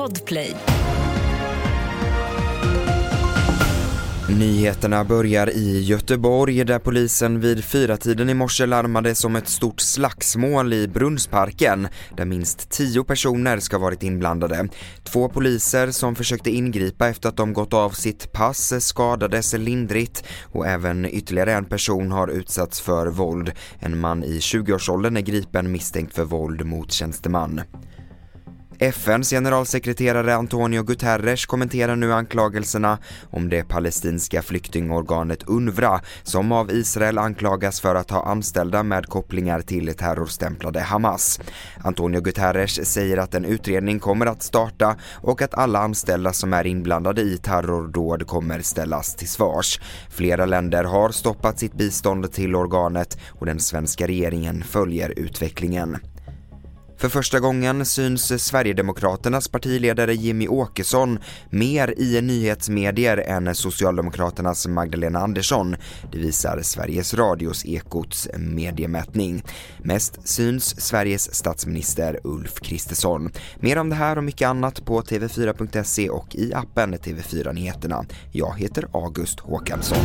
Podplay. Nyheterna börjar i Göteborg där polisen vid fyratiden i morse larmades om ett stort slagsmål i Brunnsparken där minst tio personer ska varit inblandade. Två poliser som försökte ingripa efter att de gått av sitt pass skadades lindrigt och även ytterligare en person har utsatts för våld. En man i 20-årsåldern är gripen misstänkt för våld mot tjänsteman. FNs generalsekreterare Antonio Guterres kommenterar nu anklagelserna om det palestinska flyktingorganet UNRWA som av Israel anklagas för att ha anställda med kopplingar till terrorstämplade Hamas. Antonio Guterres säger att en utredning kommer att starta och att alla anställda som är inblandade i terrordåd kommer ställas till svars. Flera länder har stoppat sitt bistånd till organet och den svenska regeringen följer utvecklingen. För första gången syns Sverigedemokraternas partiledare Jimmy Åkesson mer i nyhetsmedier än Socialdemokraternas Magdalena Andersson. Det visar Sveriges Radios Ekots mediemätning. Mest syns Sveriges statsminister Ulf Kristersson. Mer om det här och mycket annat på tv4.se och i appen TV4 Nyheterna. Jag heter August Håkansson